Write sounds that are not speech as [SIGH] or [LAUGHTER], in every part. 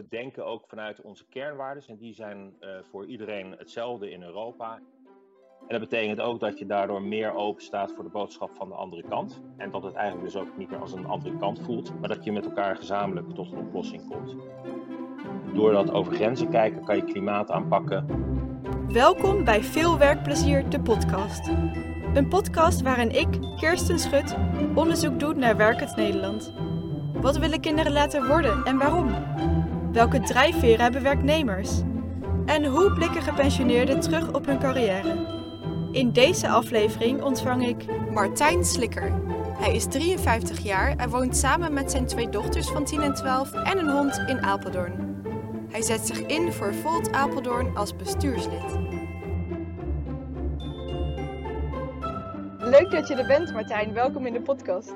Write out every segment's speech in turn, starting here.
we denken ook vanuit onze kernwaarden. En die zijn uh, voor iedereen hetzelfde in Europa. En dat betekent ook dat je daardoor meer open staat voor de boodschap van de andere kant. En dat het eigenlijk dus ook niet meer als een andere kant voelt, maar dat je met elkaar gezamenlijk tot een oplossing komt. Door dat over grenzen kijken kan je klimaat aanpakken. Welkom bij Veel Werkplezier, de podcast. Een podcast waarin ik, Kirsten Schut, onderzoek doe naar werkend Nederland. Wat willen kinderen laten worden en waarom? Welke drijfveren hebben werknemers? En hoe blikken gepensioneerden terug op hun carrière? In deze aflevering ontvang ik Martijn Slikker. Hij is 53 jaar en woont samen met zijn twee dochters van 10 en 12 en een hond in Apeldoorn. Hij zet zich in voor Volt Apeldoorn als bestuurslid. Leuk dat je er bent, Martijn. Welkom in de podcast.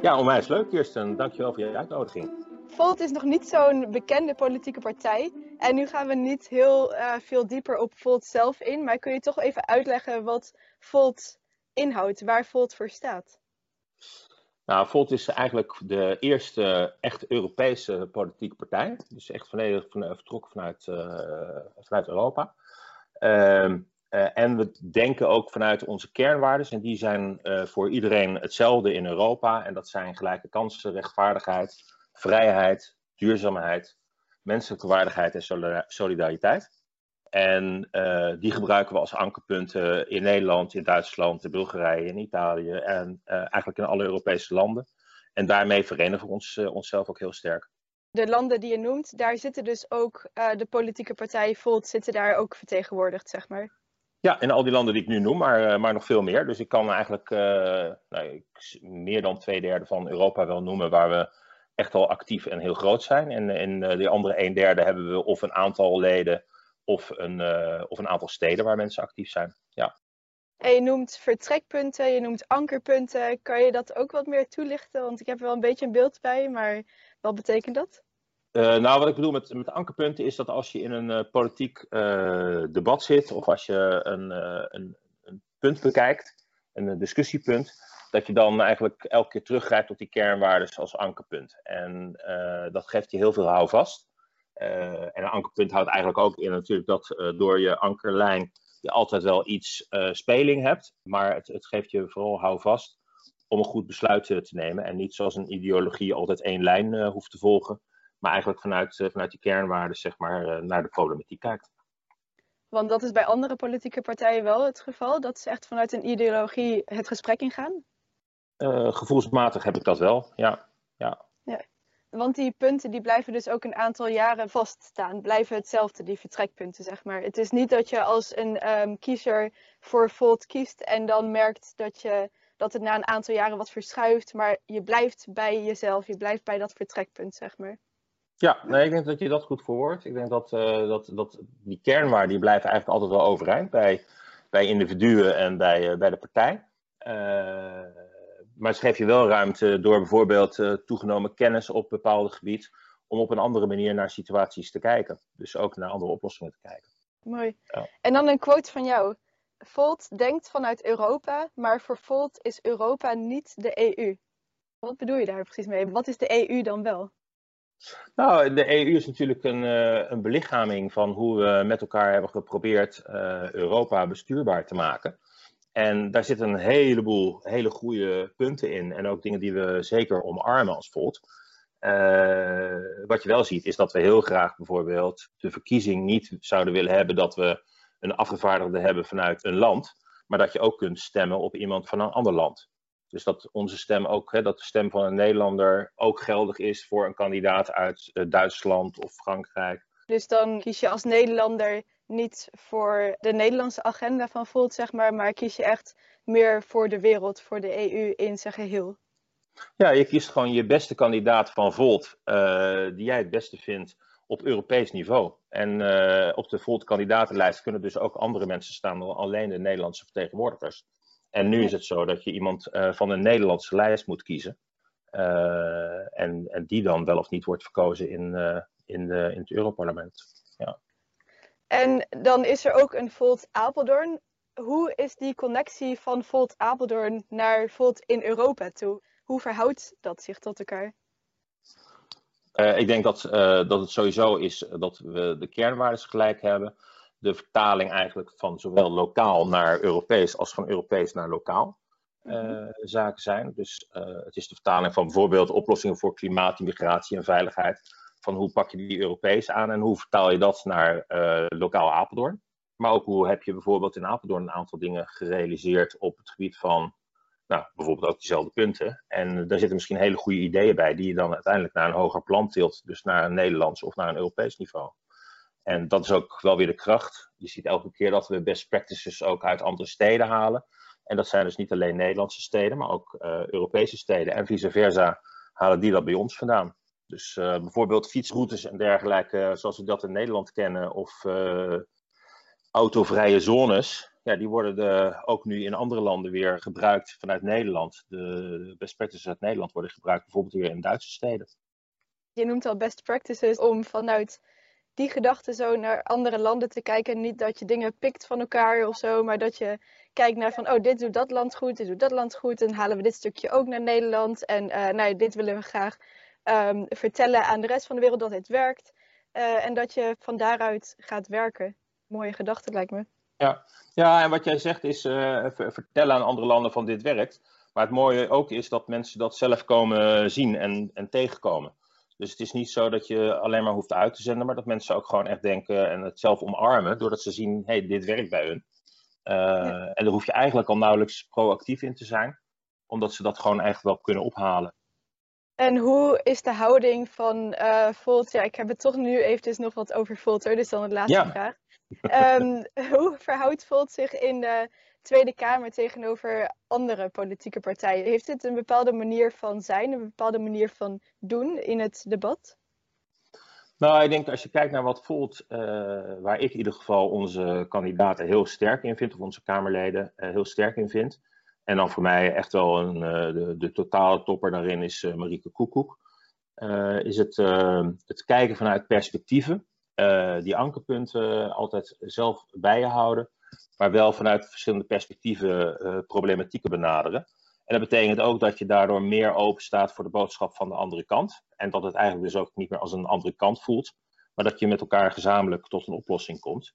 Ja, onwijs leuk, Kirsten. Dankjewel voor je uitnodiging. Volt is nog niet zo'n bekende politieke partij. En nu gaan we niet heel uh, veel dieper op Volt zelf in. Maar kun je toch even uitleggen wat Volt inhoudt, waar Volt voor staat? Nou, Volt is eigenlijk de eerste echt Europese politieke partij. Dus echt volledig van, vertrokken vanuit, uh, vanuit Europa. Uh, en we denken ook vanuit onze kernwaarden. En die zijn voor iedereen hetzelfde in Europa. En dat zijn gelijke kansen, rechtvaardigheid, vrijheid, duurzaamheid, menselijke waardigheid en solidariteit. En uh, die gebruiken we als ankerpunten in Nederland, in Duitsland, in Bulgarije, in Italië en eigenlijk in alle Europese landen. En daarmee verenigen we ons, onszelf ook heel sterk. De landen die je noemt, daar zitten dus ook de politieke partij Volt zitten daar ook vertegenwoordigd, zeg maar. Ja, in al die landen die ik nu noem, maar, eh, maar nog veel meer. Dus ik kan eigenlijk uh, nou, meer dan twee derde van Europa wel noemen waar we echt al actief en heel groot zijn. En in uh, die andere een derde hebben we of een aantal leden of een, of een aantal steden waar mensen actief zijn. Ja. En je noemt vertrekpunten, je noemt ankerpunten. Kan je dat ook wat meer toelichten? Want ik heb er wel een beetje een beeld bij, maar wat betekent dat? Uh, nou, wat ik bedoel met, met ankerpunten is dat als je in een uh, politiek uh, debat zit of als je een, een, een, punt bekijkt, een discussiepunt, dat je dan eigenlijk elke keer teruggrijpt op die kernwaarden als ankerpunt. En dat geeft je heel veel houvast. en een ankerpunt houdt eigenlijk ook in natuurlijk dat door je ankerlijn je altijd wel iets speling hebt, maar het, het geeft je vooral houvast om een goed besluit te nemen en niet zoals een ideologie altijd één lijn hoeft te volgen maar eigenlijk vanuit, eh, vanuit die kernwaarden zeg maar, eh, naar de problematiek kijkt. Want dat is bij andere politieke partijen wel het geval, dat ze echt vanuit een ideologie het gesprek ingaan? Uh, gevoelsmatig heb ik dat wel, ja. ja. ja. Want die punten die blijven dus ook een aantal jaren vaststaan, blijven hetzelfde, die vertrekpunten zeg maar. Het is niet dat je als een um, kiezer voor Volt kiest en dan merkt dat, je, dat het na een aantal jaren wat verschuift, maar je blijft bij jezelf, je blijft bij dat vertrekpunt zeg maar. Ja, nee, ik denk dat je dat goed verwoordt. Ik denk dat, uh, dat, dat die kernwaarden die blijven eigenlijk altijd wel overeind bij, bij individuen en bij, uh, bij de partij. Uh, maar schrijf je wel ruimte door bijvoorbeeld toegenomen kennis op bepaalde gebied om op een andere manier naar situaties te kijken. Dus ook naar andere oplossingen te kijken. Mooi. Ja. En dan een quote van jou. Volt denkt vanuit Europa, maar voor Volt is Europa niet de EU. Wat bedoel je daar precies mee? Wat is de EU dan wel? Nou, de EU is natuurlijk een, uh, een belichaming van hoe we met elkaar hebben geprobeerd uh, Europa bestuurbaar te maken. En daar zitten een heleboel hele goede punten in. En ook dingen die we zeker omarmen als Volt. Uh, wat je wel ziet, is dat we heel graag bijvoorbeeld de verkiezing niet zouden willen hebben dat we een afgevaardigde hebben vanuit een land. Maar dat je ook kunt stemmen op iemand van een ander land. Dus dat onze stem ook, hè, dat de stem van een Nederlander ook geldig is voor een kandidaat uit uh, Duitsland of Frankrijk. Dus dan kies je als Nederlander niet voor de Nederlandse agenda van Volt, zeg maar, maar kies je echt meer voor de wereld, voor de EU in zijn geheel. Ja, je kiest gewoon je beste kandidaat van Volt, uh, die jij het beste vindt op Europees niveau. En uh, op de Volt-kandidatenlijst kunnen dus ook andere mensen staan dan alleen de Nederlandse vertegenwoordigers. En nu is het zo dat je iemand uh, van een Nederlandse lijst moet kiezen. En, en die dan wel of niet wordt verkozen in, in, de, in het Europarlement. Ja. En dan is er ook een Volt Apeldoorn. Hoe is die connectie van Volt Apeldoorn naar Volt in Europa toe? Hoe verhoudt dat zich tot elkaar? ik denk dat, dat het sowieso is dat we de kernwaarden gelijk hebben. De vertaling eigenlijk van zowel lokaal naar Europees als van Europees naar lokaal. Uh, zaken zijn. Dus het is de vertaling van bijvoorbeeld oplossingen voor klimaat, migratie en veiligheid. Van hoe pak je die Europees aan en hoe vertaal je dat naar uh, lokaal Apeldoorn. Maar ook hoe heb je bijvoorbeeld in Apeldoorn een aantal dingen gerealiseerd op het gebied van nou, bijvoorbeeld ook diezelfde punten. En daar zitten misschien hele goede ideeën bij die je dan uiteindelijk naar een hoger plan tilt. Dus naar een Nederlands of naar een Europees niveau. En dat is ook wel weer de kracht. Je ziet elke keer dat we best practices ook uit andere steden halen. En dat zijn dus niet alleen Nederlandse steden, maar ook uh, Europese steden. En vice versa halen die dat bij ons vandaan. Dus uh, bijvoorbeeld fietsroutes en dergelijke, zoals we dat in Nederland kennen, of uh, autovrije zones, ja, die worden de, ook nu in andere landen weer gebruikt vanuit Nederland. De best practices uit Nederland worden gebruikt bijvoorbeeld weer in Duitse steden. Je noemt al best practices om vanuit die gedachten zo naar andere landen te kijken. Niet dat je dingen pikt van elkaar of zo, maar dat je kijkt naar van, oh, dit doet dat land goed, dit doet dat land goed. En halen we dit stukje ook naar Nederland. En uh, nou, dit willen we graag um, vertellen aan de rest van de wereld dat dit werkt. Uh, en dat je van daaruit gaat werken. Mooie gedachte lijkt me. Ja, ja en wat jij zegt is uh, vertellen aan andere landen van dit werkt. Maar het mooie ook is dat mensen dat zelf komen zien en, en tegenkomen. Dus het is niet zo dat je alleen maar hoeft uit te zenden, maar dat mensen ook gewoon echt denken en het zelf omarmen, doordat ze zien, hé, hey, dit werkt bij hun. Uh, ja. En daar hoef je eigenlijk al nauwelijks proactief in te zijn, omdat ze dat gewoon echt wel kunnen ophalen. En hoe is de houding van uh, Volt? Ja, ik heb het toch nu eventjes nog wat over Volter, dus dan de laatste ja. vraag. Um, [LAUGHS] hoe verhoudt Volt zich in de Tweede Kamer tegenover andere politieke partijen? Heeft dit een bepaalde manier van zijn, een bepaalde manier van doen in het debat? Nou, ik denk als je kijkt naar wat Volt, uh, waar ik in ieder geval onze kandidaten heel sterk in vind, of onze Kamerleden uh, heel sterk in vind. En dan voor mij echt wel een, uh, de, de, totale topper daarin is Marieke Koekoek. is het, het kijken vanuit perspectieven, die ankerpunten altijd zelf bij je houden maar wel vanuit verschillende perspectieven problematieken benaderen. En dat betekent ook dat je daardoor meer open staat voor de boodschap van de andere kant. En dat het eigenlijk dus ook niet meer als een andere kant voelt, maar dat je met elkaar gezamenlijk tot een oplossing komt.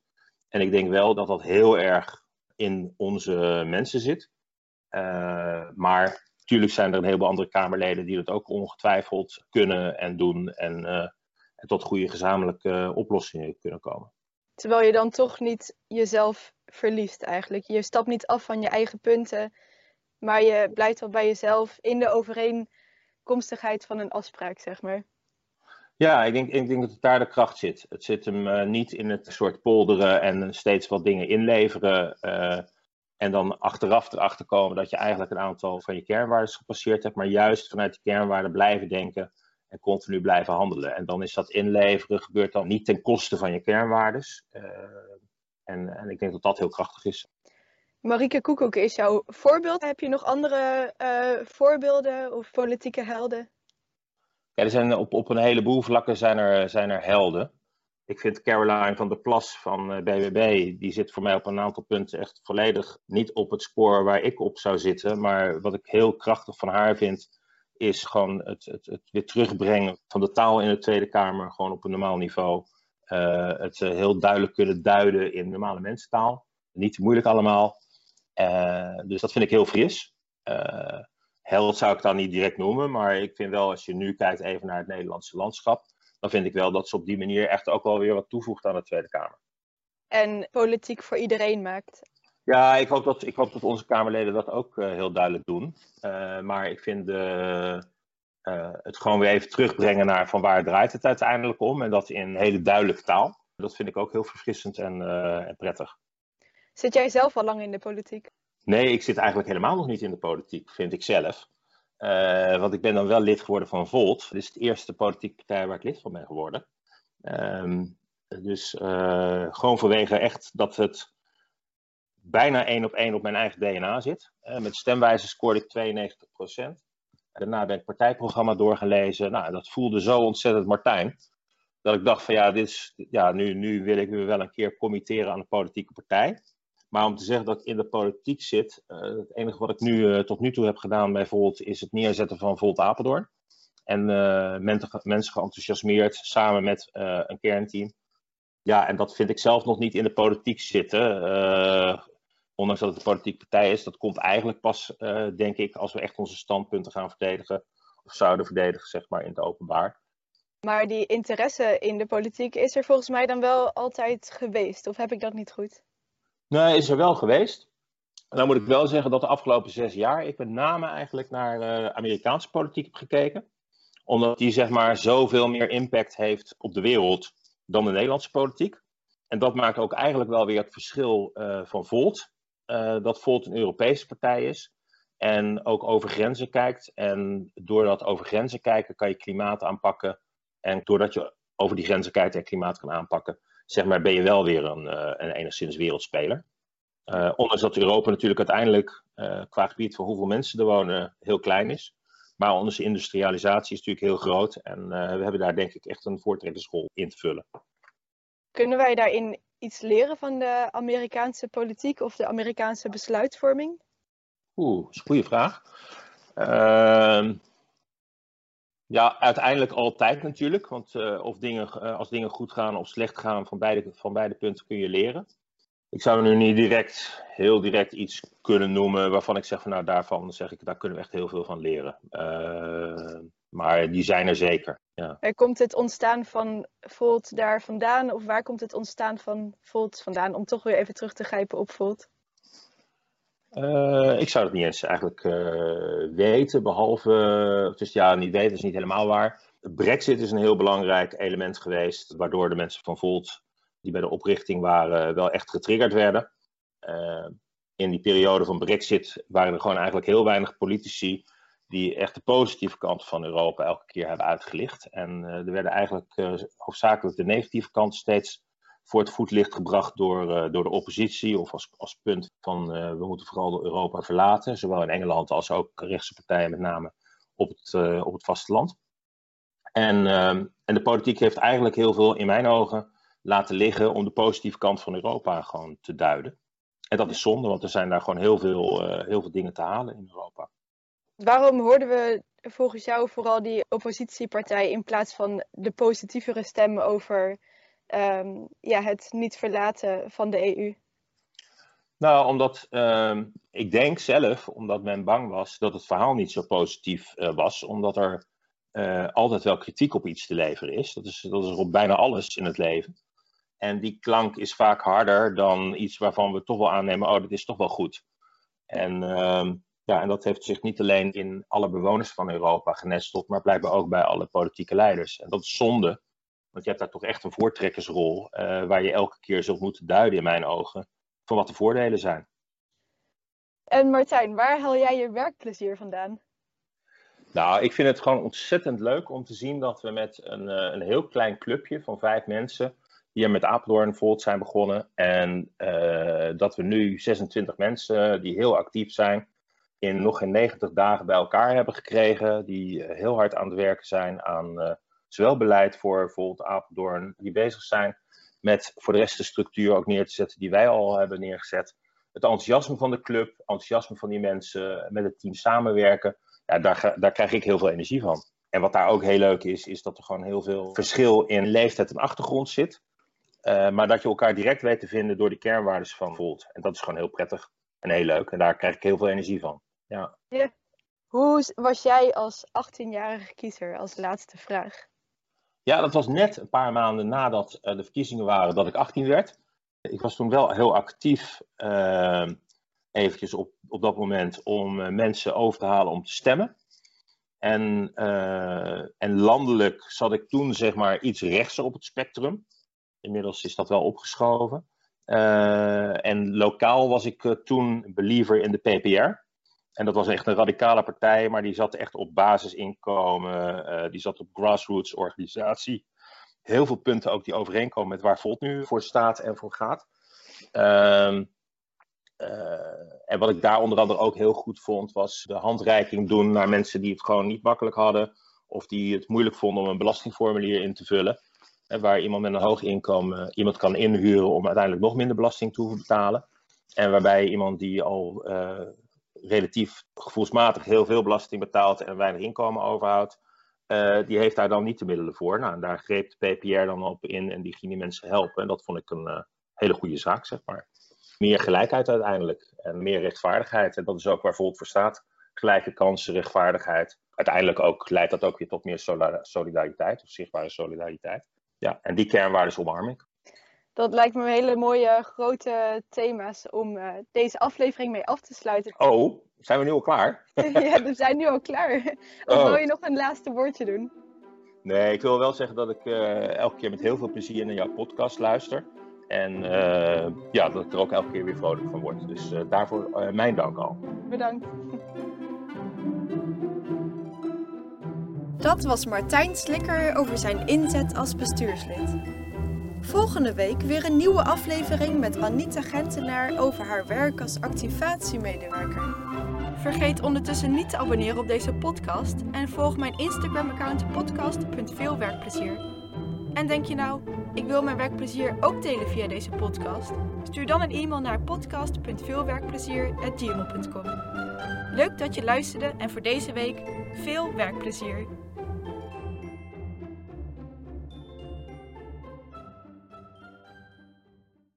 En ik denk wel dat dat heel erg in onze mensen zit. Uh, maar natuurlijk zijn er een heleboel andere Kamerleden die dat ook ongetwijfeld kunnen en doen. En, uh, en tot goede gezamenlijke oplossingen kunnen komen. Terwijl je dan toch niet jezelf verliest eigenlijk. Je stapt niet af van je eigen punten, maar je blijft wel bij jezelf in de overeenkomstigheid van een afspraak, zeg maar. Ja, ik denk, ik denk dat het daar de kracht zit. Het zit hem uh, niet in het soort polderen en steeds wat dingen inleveren. Uh, en dan achteraf erachter komen dat je eigenlijk een aantal van je kernwaarden gepasseerd hebt, maar juist vanuit die kernwaarden blijven denken en continu blijven handelen. En dan is dat inleveren, gebeurt dan niet ten koste van je kernwaardes. Uh, en, en ik denk dat dat heel krachtig is. Marieke Koekoek is jouw voorbeeld. Heb je nog andere uh, voorbeelden of politieke helden? Ja, er zijn op, op een heleboel vlakken zijn er, zijn er helden. Ik vind Caroline van der Plas van BBB, eh, die zit voor mij op een aantal punten echt volledig niet op het spoor waar ik op zou zitten. Maar wat ik heel krachtig van haar vind, is gewoon het, het, het weer terugbrengen van de taal in de Tweede Kamer gewoon op een normaal niveau. Uh, het uh, heel duidelijk kunnen duiden in normale mensentaal. Niet te moeilijk allemaal. Dus dat vind ik heel fris. held zou ik dan niet direct noemen, maar ik vind wel als je nu kijkt even naar het Nederlandse landschap, dan vind ik wel dat ze op die manier echt ook wel weer wat toevoegt aan de Tweede Kamer. En politiek voor iedereen maakt. Ja, ik hoop dat, ik hoop dat onze Kamerleden dat ook heel duidelijk doen. maar ik vind de uh, het gewoon weer even terugbrengen naar van waar draait het uiteindelijk om. En dat in hele duidelijke taal. Dat vind ik ook heel verfrissend en, en prettig. Zit jij zelf al lang in de politiek? Nee, ik zit eigenlijk helemaal nog niet in de politiek, vind ik zelf. Uh, want ik ben dan wel lid geworden van Volt. Dit is de eerste politieke partij waar ik lid van ben geworden. Um, dus gewoon vanwege echt dat het bijna één op één op mijn eigen DNA zit. met stemwijze scoorde ik 92 procent. Daarna ben ik partijprogramma doorgelezen. Nou, dat voelde zo ontzettend Martijn. Dat ik dacht van ja, dit is, ja nu, nu wil ik me wel een keer committeren aan een politieke partij. Maar om te zeggen dat ik in de politiek zit, uh, het enige wat ik nu uh, tot nu toe heb gedaan bij Volt is het neerzetten van Volt Apeldoorn. En mensen, mensen geenthousiasmeerd samen met een kernteam. Ja, en dat vind ik zelf nog niet in de politiek zitten. ondanks dat het een politieke partij is, dat komt eigenlijk pas, denk ik, als we echt onze standpunten gaan verdedigen. Of zouden verdedigen, zeg maar, in het openbaar. Maar die interesse in de politiek is er volgens mij dan wel altijd geweest. Of heb ik dat niet goed? Nee, is er wel geweest. En dan moet ik wel zeggen dat de afgelopen zes jaar ik met name eigenlijk naar uh, Amerikaanse politiek heb gekeken. Omdat die zeg maar zoveel meer impact heeft op de wereld dan de Nederlandse politiek. En dat maakt ook eigenlijk wel weer het verschil uh, van Volt. Uh, dat Volt een Europese partij is. En ook over grenzen kijkt. En door dat over grenzen kijken kan je klimaat aanpakken en doordat je over die grenzen kijkt en klimaat kan aanpakken, zeg maar, ben je wel weer een, uh, een enigszins wereldspeler. Uh, ondanks dat Europa natuurlijk uiteindelijk uh, qua gebied van hoeveel mensen er wonen heel klein is. Maar onze industrialisatie is natuurlijk heel groot en we hebben daar denk ik echt een voortrekkersrol in te vullen. Kunnen wij daarin iets leren van de Amerikaanse politiek of de Amerikaanse besluitvorming? Oeh, dat is een goede vraag. Ja, uiteindelijk altijd natuurlijk. Want uh, of dingen, uh, als dingen goed gaan of slecht gaan, van beide, van beide punten kun je leren. Ik zou nu niet direct, heel direct iets kunnen noemen waarvan ik zeg van nou daarvan zeg ik, daar kunnen we echt heel veel van leren. Uh, maar die zijn er zeker. Ja. Komt het ontstaan van Volt daar vandaan? Of waar komt het ontstaan van Volt vandaan? Om toch weer even terug te grijpen op Volt. Uh, ik zou het niet eens eigenlijk uh, weten, behalve, dus ja, niet weten is niet helemaal waar. Brexit is een heel belangrijk element geweest, waardoor de mensen van Volt, die bij de oprichting waren, wel echt getriggerd werden. In die periode van Brexit waren er gewoon eigenlijk heel weinig politici die echt de positieve kant van Europa elke keer hebben uitgelicht. En er werden eigenlijk hoofdzakelijk de negatieve kant steeds voor het voetlicht gebracht door, uh, door de oppositie of als, als punt van uh, we moeten vooral Europa verlaten, zowel in Engeland als ook rechtse partijen met name op het, uh, op het vasteland. En, ehm, en de politiek heeft eigenlijk heel veel in mijn ogen laten liggen om de positieve kant van Europa gewoon te duiden. En dat is zonde, want er zijn daar gewoon heel veel, heel veel dingen te halen in Europa. Waarom hoorden we volgens jou vooral die oppositiepartij in plaats van de positievere stemmen over um, ja, het niet verlaten van de EU? Nou, omdat uh, ik denk zelf, omdat men bang was dat het verhaal niet zo positief uh, was, omdat er uh, altijd wel kritiek op iets te leveren is. Dat is, dat is op bijna alles in het leven. En die klank is vaak harder dan iets waarvan we toch wel aannemen, oh, dat is toch wel goed. En, uh, ja, en dat heeft zich niet alleen in alle bewoners van Europa genesteld, maar blijkbaar ook bij alle politieke leiders. En dat is zonde, want je hebt daar toch echt een voortrekkersrol, uh, waar je elke keer zult moeten duiden, in mijn ogen, van wat de voordelen zijn. En Martijn, waar haal jij je werkplezier vandaan? Nou, ik vind het gewoon ontzettend leuk om te zien dat we met een, uh, een heel klein clubje van vijf mensen hier met Apeldoorn Volt zijn begonnen. En uh, dat we nu 26 mensen die heel actief zijn, in nog geen 90 dagen bij elkaar hebben gekregen. Die heel hard aan het werken zijn aan zowel beleid voor bijvoorbeeld Apeldoorn, die bezig zijn met voor de rest de structuur ook neer te zetten die wij al hebben neergezet. Het enthousiasme van de club, enthousiasme van die mensen, met het team samenwerken, ja, daar, daar krijg ik heel veel energie van. En wat daar ook heel leuk is, is dat er gewoon heel veel verschil in leeftijd en achtergrond zit. Uh, maar dat je elkaar direct weet te vinden door de kernwaarden van Volt. En dat is gewoon heel prettig en heel leuk. En daar krijg ik heel veel energie van. Ja. Hoe was jij als 18-jarige kiezer, als laatste vraag? Ja, dat was net een paar maanden nadat uh, de verkiezingen waren dat ik 18 werd. Ik was toen wel heel actief, uh, eventjes op, op dat moment, om uh, mensen over te halen om te stemmen. En, en landelijk zat ik toen zeg maar iets rechtser op het spectrum. Inmiddels is dat wel opgeschoven. en lokaal was ik toen believer in de PPR. En dat was echt een radicale partij, maar die zat echt op basisinkomen, uh, die zat op grassroots organisatie. Heel veel punten ook die overeenkomen met waar Volt nu voor staat en voor gaat. Uh, uh, en wat ik daar onder andere ook heel goed vond, was de handreiking doen naar mensen die het gewoon niet makkelijk hadden. Of die het moeilijk vonden om een belastingformulier in te vullen. En waar iemand met een hoog inkomen iemand kan inhuren om uiteindelijk nog minder belasting te betalen. En waarbij iemand die al uh, relatief gevoelsmatig heel veel belasting betaalt en weinig inkomen overhoudt, die heeft daar dan niet de middelen voor. Nou, en daar greep de PPR dan op in en die ging die mensen helpen. En dat vond ik een hele goede zaak, zeg maar. Meer gelijkheid uiteindelijk en meer rechtvaardigheid. En dat is ook waar Volt voor staat. Gelijke kansen, rechtvaardigheid. Uiteindelijk ook, leidt dat ook weer tot meer solidariteit, of zichtbare solidariteit. Ja, en die kernwaarden omarm ik. Dat lijkt me een hele mooie grote thema's om uh, deze aflevering mee af te sluiten. Oh, zijn we nu al klaar? [LAUGHS] ja, we zijn nu al klaar. Of oh. wil je nog een laatste woordje doen? Nee, ik wil wel zeggen dat ik uh, elke keer met heel veel plezier naar jouw podcast luister. En uh, ja, dat ik er ook elke keer weer vrolijk van word. Dus daarvoor mijn dank al. Bedankt. Dat was Martijn Slikker over zijn inzet als bestuurslid. Volgende week weer een nieuwe aflevering met Anita Gentenaar over haar werk als activatiemedewerker. Vergeet ondertussen niet te abonneren op deze podcast en volg mijn Instagram-account podcast.veelwerkplezier. En denk je nou, ik wil mijn werkplezier ook delen via deze podcast? Stuur dan een e-mail naar podcast.veelwerkplezier.gmail.com Leuk dat je luisterde en voor deze week veel werkplezier!